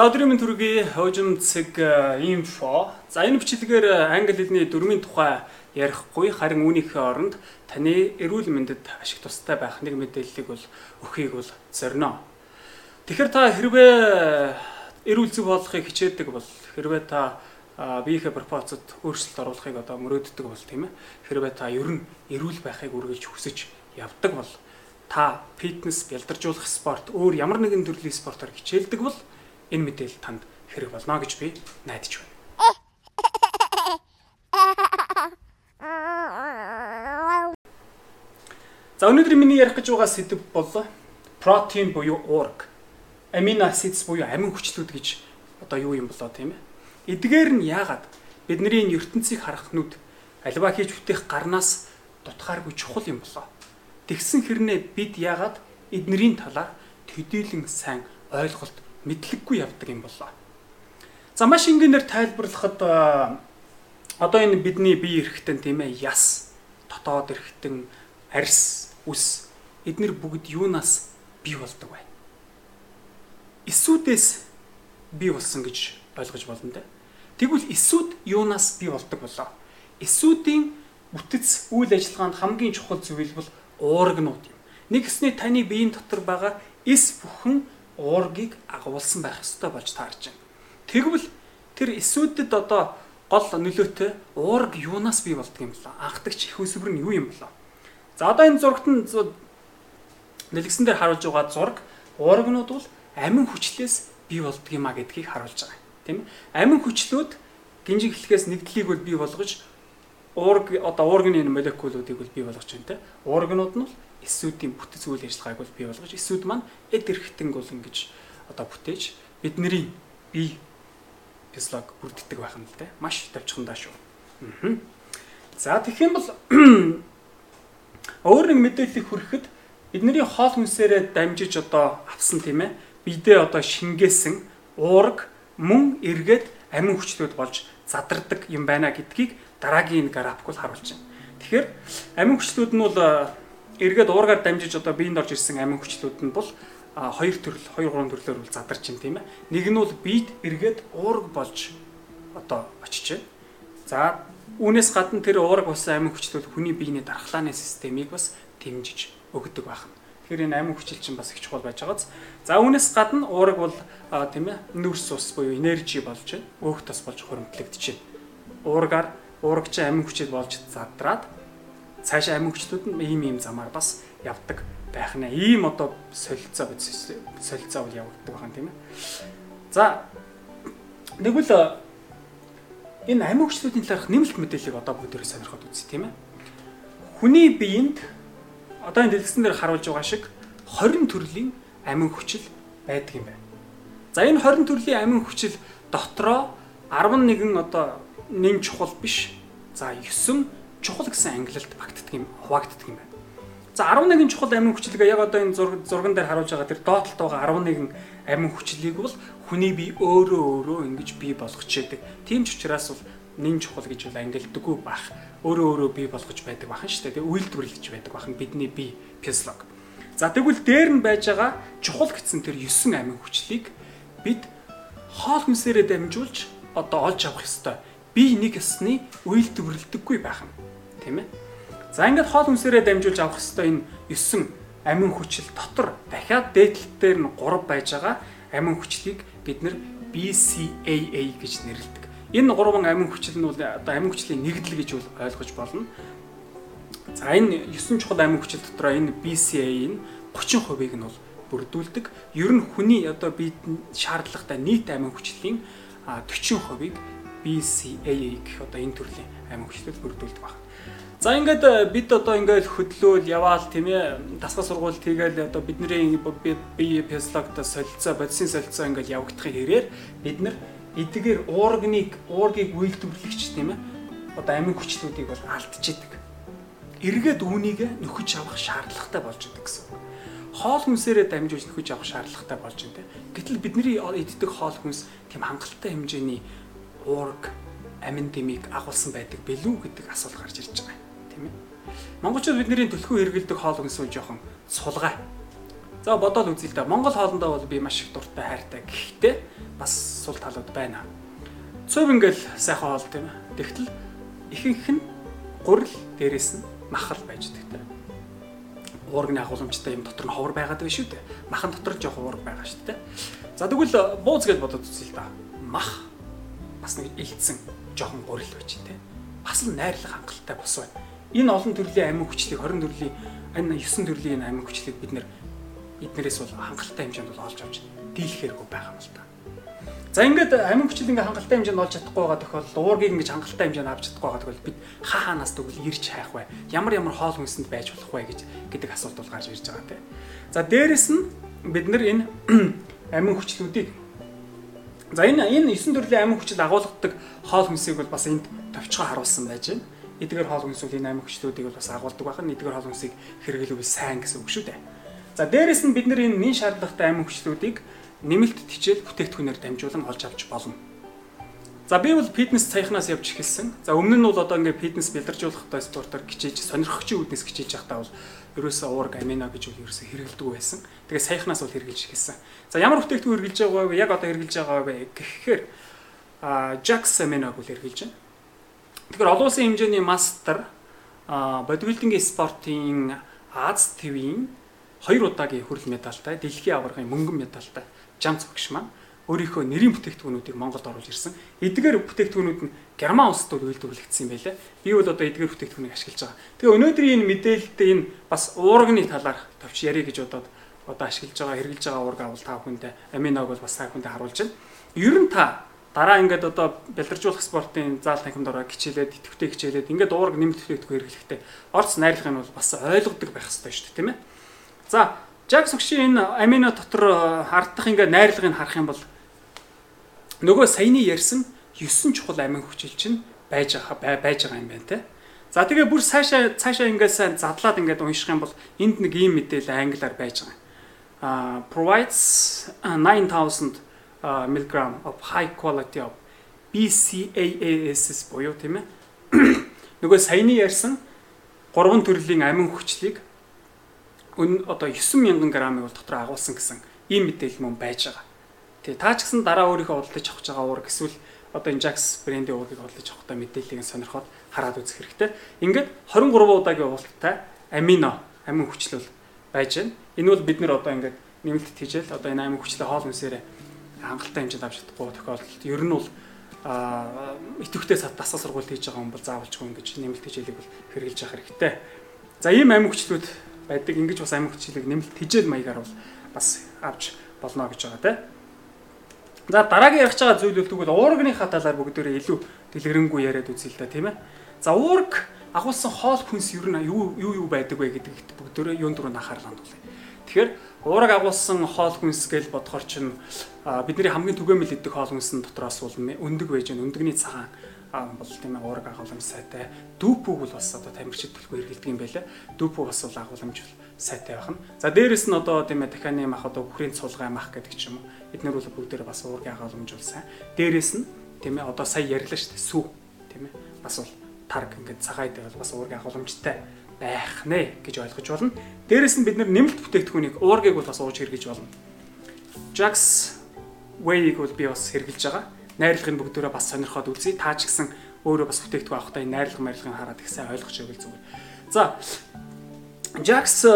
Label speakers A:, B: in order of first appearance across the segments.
A: Өдрийн мэнд төргийн хожимцэг инфо. За энэ бичлэгээр англи хэлний дүрмийн тухай ярихгүй харин үүнийхээ оронд таны эрүүл мэндэд ашиг тустай байх нэг мэдээллийг бол өгөхийг бол зорино. Тэгэхээр та хэрвээ эрүүл зүг болохыг хичээдэг бол хэрвээ та биеийнхээ пропорцод өөрчлөлт оруулахыг одоо мөрөөддөг бол тийм ээ. Хэрвээ та ер нь эрүүл байхыг үргэлж хүсэж явдаг бол та фитнес, бялдаржуулах спорт, өөр ямар нэгэн төрлийн спортоор хичээлдэг бол энэ мэдээлэл танд хэрэг болно гэж би найдаж байна. За өнөөдөр миний ярих гэж байгаа сэдв бол протеин буюу уурга. Амино acid буюу амин хүчлүүд гэж одоо юу юм болоо тийм ээ. Эдгээр нь яагаад бидний ертөнцийг харах нүд альва хийж бүтэх гарнаас дутхааргүй чухал юм болоо. Тэгсэн хэрнээ бид яагаад эднэрийн талаар төдийлөн сайн ойлголт мэдлэггүй явдаг юм болоо. За маш энгийнээр тайлбарлахад одоо энэ бидний бие эрхтэн тийм ээ яс дотоод эрхтэн арьс үс эднэр бүгд юунаас бий болдог вэ? Эсүүдээс бий болсон гэж ойлгож болно те. Тэгвэл эсүүд юунаас бий болдог болоо? Эсүүдийн бүтэц үйл ажиллагаанд хамгийн чухал зүйл бол уургнууд юм. Нэг гэсний таны биеийн дотор байгаа эс бүхэн уургийг агуулсан байх ёстой болж таарж байна. Тэгвэл тэр эсүүдэд одоо гол нөлөөтэй уург юунаас бий болдго юм бэлээ? Анхдагч их өсвөр нь юу юм бэлээ? За одоо энэ зурагт нь нэлгсэн дээр харуулж байгаа зураг уургнууд бол амин хүчлээс бий болдго юм а гэдгийг харуулж байгаа. Тийм ээ? Амин хүчлүүд гинжиг хэлхээс нэгдлийг бол бий болгож уург одоо уургны молекулуудыг бол бий болгож байна те. Уургнууд нь эсүүдийн бүтэц үйл ажиллагааг бол бий болгож эсүүд маань эд эрхтэнг бол ингэж одоо бүтээж бидний бие физиолог бүрддэг байх юм л те. Маш тавьчихандаа шүү. Аа. За тэгэх юм бол өөр нэг мэдээллийг хүрэхэд бидний хоол хүнсээрээ дамжиж одоо авсан тийм ээ. Бидээ одоо шингээсэн уург мөн эргээд амин хүчлүүд болж задардаг юм байна гэдгийг дараагийн график бол харуулж байна. Тэгэхээр амин хүчлүүд нь бол эргээд уургаар дамжиж одоо биеинд орж ирсэн амин хүчлүүд нь бол хоёр төрөл, хоёр гурван төрлөөр бол задарч байна тийм ээ. Нэг нь бол биед эргээд уург болж одоо очиж байна. За үүнээс гадна тэр уург болсон амин хүчлүүд хүний биений дархлааны системийг бас дэмжиж өгдөг байна. Тэгэхээр энэ амин хүчил чинь бас их чухал байж байгааз. За үүнээс гадна уург бол тийм ээ нүүрс ус буюу энержи болж байна. Өөх тас болж хуримтлагдаж байна. Уургаар уурагч амин хүчил болж задраад цаашаа амин хүчлүүд нь ийм ийм замаар бас явдаг байх нэ. Ийм одоо солилцоо солилцоо бол явагддаг байна тийм ээ. За нэгвэл энэ амин хүчлүүдийн талаарх нэмэлт мэдээллийг одоо бүгдээрээ сонирхоод үзье тийм ээ. Хүний биеинд одоо энэ дэлгэцэн дээр харуулж байгаа шиг 20 төрлийн амин хүчил байдаг юм байна. За энэ 20 төрлийн амин хүчил дотроо 11 одоо нэн чухал биш. За 9 чухал гэсэн ангилалд багтдаг юм, хуваагддаг юм байна. За 11 чухал амин хүчлэгээ яг одоо энэ зурган дээр харуулж байгаа тэр доотлолт байгаа 11 амин хүчлийг бол хүний бие өөрөө өөрөө ингэж бий болгож яадаг. Тийм ч учраас бол нэн чухал гэж бол ангилдаггүй бах. Өөрөө өөрөө бий болгож байдаг бахан шүү дээ. Үйлдвэрлэж байдаг бахан бидний бие физиолог. За тэгвэл дээр нь байж байгаа чухал гэсэн тэр 9 амин хүчлийг бид хоол хүнсээрээ дамжуулж одоо олж авах ёстой бие нэг ёсны үйлдвэрлэдэггүй байх юм. Тийм ээ. За ингээд хоол хүнсээрээ дамжуулж авах хэвээр энэ 9 амин хүчил дотор дахиад дээдлэлтээр нь 3 байж байгаа амин хүчлийг бид нэр BCAA гэж нэрлэдэг. Энэ 3 амин хүчил нь бол одоо амин хүчлийн нэгдэл гэж ойлгож болно. За энэ 9 чухал амин хүчил дотор энэ BCAA нь 30%-ийг нь бол бүрдүүлдэг. Ер нь хүний одоо биед шаардлагатай нийт амин хүчлийн 40%-ийг BCAA гэх одоо энэ төрлийн амин хүчлэл бүрдүүлдэг байна. За ингээд э, бид одоо ингээд хөдлөөл яваал тийм ээ дасгал сургууль хийгээл одоо бидний бие физиологт солилцоо бодисын солилцоо ингээд явагдахын хэрээр бид нар эдгээр уургныг уургийг үйлдвэрлэгч тийм ээ одоо амин хүчлүүдийг бол алдчихдаг. Эргээд үүнийг нөхөж авах шаардлагатай болж идэг гэсэн. Хоол хүнсээрээ дамжуулж нөхөж авах шаардлагатай болж байна. Гэтэл бидний иддэг хоол хүнс тийм хангалттай хэмжээний уург амин дэмийг агуулсан байдаг бэлүү гэдэг асуулт гарч ирж байгаа юм тийм ээ. Монголчууд бидний төлхөө хэрэгэлдэг хоол хүнс үл жоохон сулгай. За бодоол үзье л да. Монгол хоолндоо бол би маш их дуртай хайртай. Гэхдээ бас сул талууд байна. Цөв ингээл сайхан хоол тийм. Тэгтэл ихэнх нь гурил дээрээс нь махал байж дэгтэй. Уургны агуулмжтай юм дотор нь ховор байгаад байна шүү дээ. Махан дотор жоох уург байгаа шүү дээ. За тэгвэл бууз гэж бодоод үзье л да. Мах бас нэг илтсэн жоохон гурил байж тийм. Бас л найрлах хангалттай бос байна. Энэ олон төрлийн амин хүчлийг 20 төрлийн энэ 9 төрлийн амин хүчлийг бид нэр эднэрээс бол хангалттай хэмжээнд бол олж авч дийлэхээргүй байгаа юм л та. За ингээд амин хүчил ингээ хангалттай хэмжээнд олж чадахгүй байгаа тохиолдолд уургийг ингэж хангалттай хэмжээнд авч чадахгүй байгаа тохиолдолд бид хаа хаанаас тэгвэл ирж хайх вэ? Ямар ямар хоол хүнсэнд байж болох вэ гэж гэдэг асуулт бол гарч ирж байгаа тийм. За дээрэс нь бид нар энэ амин хүчлүүдийг За энэ энэ 9 төрлийн амин хүчил агуулгадаг хоол хүнсийг бол бас энд товчгоо харуулсан байж байна. Эдгээр хоол хүнсүүд энэ амин хүчлүүдийг бол бас агуулдаг байна. Эдгээр хоол хүнсийг хэрэглэвэл сайн гэсэн үг шүү дээ. За дээрэс нь бид нар энэ нин шаардлагатай амин хүчлүүдийг нэмэлт тичээл бүтээгдэхүүнээр дамжуулан олж авч болно. За би бол фитнес саяхнаас явж эхэлсэн. За өмнө нь бол одоо ингээд фитнес бэлдэржүүлэхтэй спортоор хичээж сонирхогчийн үүднээс хичээж байхдаа бол ерөөсөө уург амино гэж бол ерөөсөө хэрэгэлдэг байсан. Тэгээ саяхнаас бол хэрэгжилж эхэлсэн. За ямар бүтээгдэхүүн хэрэгжилж байгаа вэ? Яг одоо хэрэгжилж байгаа вэ гэхээр а Jax аминог бол хэрэгжилж байна. Тэгэхээр олон улсын хэмжээний мастер а бодибилдингийн спортын Аз ТV-ийн хоёр удаагийн хүрэл медальтай, дэлхийн аваргын мөнгөн медальтай Жамц багш маань өөрийнхөө нэрийн бүтээгдэхүүнүүдийг Монголд оруулж ирсэн. Эдгээр бүтээгдэхүүнүүд нь Герман улсад үйлдвэрлэгдсэн юм байлаа. Би бол одоо эдгээр бүтээгдэхүүнийг ашиглаж байгаа. Тэгээ өнөөдрийн энэ мэдээлэлд энэ бас уурганы талаар товч ярих гэж бодоод одоо ашиглаж байгаа, хэрэгжилж байгаа уурга бол та бүхэндээ аминог бол бас та бүхэндээ харуулж байна. Ер нь та дараа ингээд одоо бэлдэржүүлэх спортын заал танхимд ороо хичээлээд идэвхтэй хичээлээд ингээд уурга нэмэлт бүтээгдэхүүн хэрэглэхдээ орц найрлах нь бол бас ойлгодог байх хэрэгтэй шүү дээ, тийм ээ. За Жак Согшийн энэ амино дотор э, хардах ингээ найрлагыг харах юм бол нөгөө саяны ярьсан 9 чухал амин хүчил чинь байж байгаа байж байгаа юм байна те. За тэгээ бүр цаашаа цаашаа ингээ сайн задлаад ингээд унших юм бол энд нэг ийм мэдээлэл англиар байж байгаа. А provides 9000 mg of high quality of BCAAS буюу тийм ээ. Нөгөө саяны ярьсан 3 төрлийн амин хүчлийг одоо 9000 грамыг бол дотор агуулсан гэсэн ийм мэдээлэл мөн байж байгаа. Тэгээ та ч гэсэн дараа өөрийнхөө худалдаж авах байгаа уург эсвэл одоо энэ Jax брендийн уургийг худалдаж авахдаа мэдээллийг сонирхоод хараад үзэх хэрэгтэй. Ингээд 23 удаагийн уулттай амино амин хүчлэл байж байна. Энэ бол бид нэр одоо ингээд нэмэлт хийжэл одоо энэ амин хүчлээ хоол хүнсээрээ хангалттай хэмжээнд авч чадахгүй тохиолдолд ер нь бол а идэвхтэй дасгал сургууль хийж байгаа хүн бол заавалчгүй ингэж нэмэлт хичээлийг бол хэрэгжилж явах хэрэгтэй. За ийм амин хүчлүүд байдаг. Ингэж бас амин хүчлийг нэмэлт хижээл маягаар бол бас авч болно гэж байгаа тийм. За дараагийн ярих байгаа зүйл бол тэгвэл уургийнхаа талаар бүгдээрээ илүү дэлгэрэнгүй яриад үзье л да тийм ээ. За уург агуулсан хоол хүнс ер нь юу юу юу байдаг вэ гэдэгт бүгдээрээ юун дөрөнд анхаарал хандуулъя. Тэгэхээр уураг агуулсан хоол хүнс гэж бодохоор чинь бидний хамгийн түгээмэл идэх хоол хүнс дотроос бол өндөг байж гэн өндөгний цагаан бол тийм ээ уураг агуулмж сайтай. Дүүпүүг бол бас одоо тамирчид төлхөө хэрэглэдэг юм байлаа. Дүүпүү бас бол агуулмж сайтай байх нь. За дээрэс нь одоо тийм ээ дахианы мах одоо бүхрийн цулгай мах гэдэг ч юм уу. Эднэр бол бүгдээр бас уургийн агуулмж бол сайн. Дээрэс нь тийм ээ одоо сая ярьлаа шүү дээ. Сүү тийм ээ. Бас бол тарг ингээд цагаайд бол бас уургийн агуулмжтай байх нэ гэж ойлгож болно. Дээрэс нь бид нэмэлт бүтээгдэхүүнийг уургийг бол бас ууж хэрэглэж болно. Jax Way-ийг бол би бас хэрэглэж байгаа найрлагын бүгдөө бас сонирхоод үзье. Та ч гэсэн өөрөө бас бүтээгдэхүүн авахдаа энэ найрлага марилгыг хараад их сайн ойлгож байвал зүгээр. За Jax э,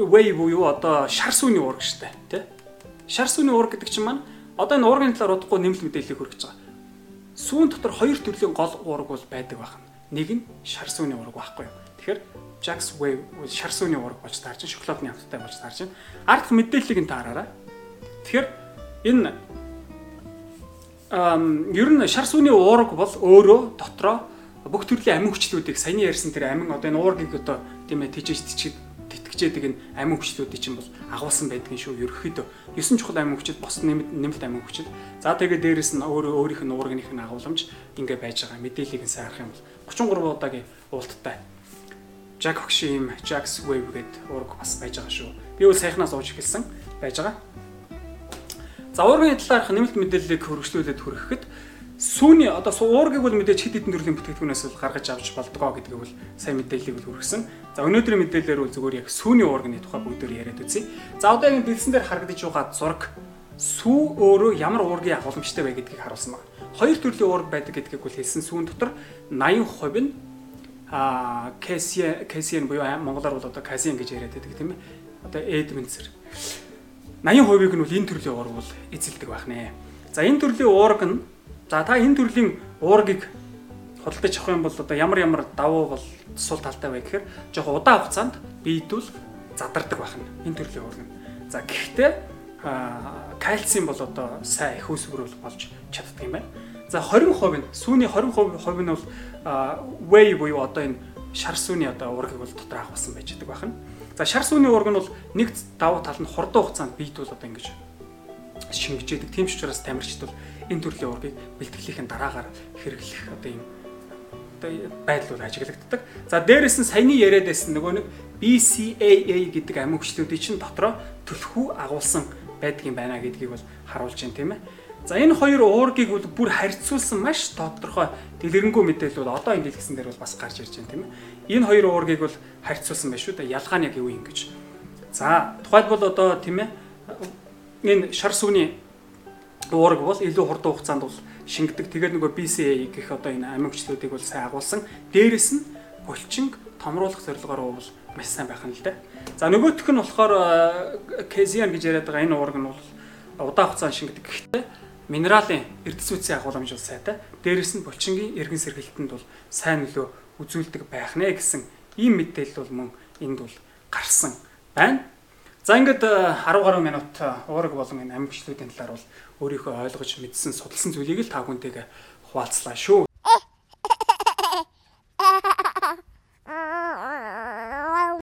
A: Way буюу одоо шар сүний уург штэ тий. Шар сүний уург гэдэг чинь маань одоо энэ уургын талаар удахгүй нэмэлт мэдээллийг хүргэж байгаа. Сүүн дотор хоёр төрлийн гол уург бол байдаг байна. Нэг нь шар сүний уург байхгүй юу. Тэгэхээр Jax Way шар сүний уург болж таарч шоколадны хамттай болж таарч. Ардх мэдээллийг нь таараарай. Тэгэхээр энэ ер нь шар сүний уураг бол өөрөө дотроо бүх төрлийн амин хүчлүүдийг саяны ярьсан тэр амин одоо энэ уургийг одоо тийм ээ тийж тийч тэтгэжээдэг энэ амин хүчлүүдийн чинь бол агуулсан байдгийн шүү ерөөхдөө 9 чухал амин хүчил бос нэмэлт амин хүчил за тэгээ дээрэс нь өөрөө өөрийнх нь уургийнхын агуулмж ингээ байж байгаа. Мэдээллийг нь сайн харах юм бол 33 удаагийн уулттай. Jack Hoxim Jack's Wave гэдэг уург бас байж байгаа шүү. Би бол сайхнаас ууж эхэлсэн. Байж байгаа За уургийн талаарх нэмэлт мэдээллийг хөргөжлүүлээд хүрэхэд сүүний одоо уургийг бол мэдээж хэд хэдэн төрлийн бүтээгдэхүүнээс бол гаргаж авч болдгоо гэдгийг бол сайн мэдээллийг бол хүргэсэн. За өнөөдрийн мэдээлэлээр бол зүгээр яг сүүний уурганы тухай бүгдээр яриад үзье. За одоо энэ дэлсэн дээр харагдаж байгаа зураг сүү өөрөө ямар уургийн агуулмжтай вэ гэдгийг харуулсан байна. Хоёр төрлийн уург байдаг гэдгийг бол хэлсэн. Сүүн дотор 80% нь а Кэсиен Кэсиен буюу монголоор бол одоо Касиен гэж яриад байдаг тийм ээ. Одоо Эдминцер. 80%ийг нь бол энэ төрлийн уург бол эзэлдэг байх нэ. За энэ төрлийн уург нь за та энэ төрлийн уургийг худалдаж авах юм бол одоо ямар ямар давуу бол сул талтай вэ гэхээр жоохон удаан хугацаанд биедүүл задардаг байх нь энэ төрлийн уург нь. За гэхдээ кальцийн бол одоо сайн их үүсвэрүүл болж чаддаг юм байна. За 20% нь сүүний 20% нь бол whey буюу одоо энэ шар сүний одоо уургийг бол дотор авахсан байж байгаа байна. За шар сүний уург нь бол нэг давуу тал нь хурдан хугацаанд бийт бол одоо ингэж шингэжээдэг. Тийм ч учраас тамирчид бол энэ төрлийн уургийг бэлтгэлийн дараагаар хэрэглэх одоо юм бол ажиглагддаг. За дээрэс нь саяны яриад байсан нөгөө нэг BCAA гэдэг амин хүчлүүдийн чинь дотроо төлхүү агуулсан байдаг юм байна гэдгийг бол харуулж байна тийм ээ. За энэ хоёр уургийг бол бүр харьцуулсан маш тодорхой дэлгэрэнгүй мэдээлэл бол одоо энэ дэлгэсэн дээр бол бас гарч ирж байна тийм ээ. Энэ хоёр уургийг бол харьцуулсан байна шүү дээ. Ялгаа нь яг юу юм гэж. За тухайлбал одоо тийм ээ энэ шар сүвний уург бол илүү хурдан хугацаанд бол шингэдэг. Тэгээд нөгөө BCA гэх одоо энэ амигчлуудыг бол сайн агуулсан. Дээрэс нь булчин томруулах зорилгоор бол маш сайн байх нь л дээ. За нөгөөх нь болохоор Кезиан гэж яриад байгаа энэ уург нь бол удаан хугацаанд шингэдэг. Гэхдээ минералын эрдэс үтсийн агуулмж бол сайтай. Дээрэс нь булчингийн эргэн сэргэлтэнд бол сайн нөлөө үзүүлдэг байх нэ гэсэн ийм мэдээлэл бол мөн энд бол гарсан байна. За ингээд 10 гаруй минут уураг болон энэ амьгчлүүдийн талаар бол өөрийнхөө ойлгож мэдсэн судалсан зүйлийг л та бүхэнтэйгээ хуваалцлаа шүү.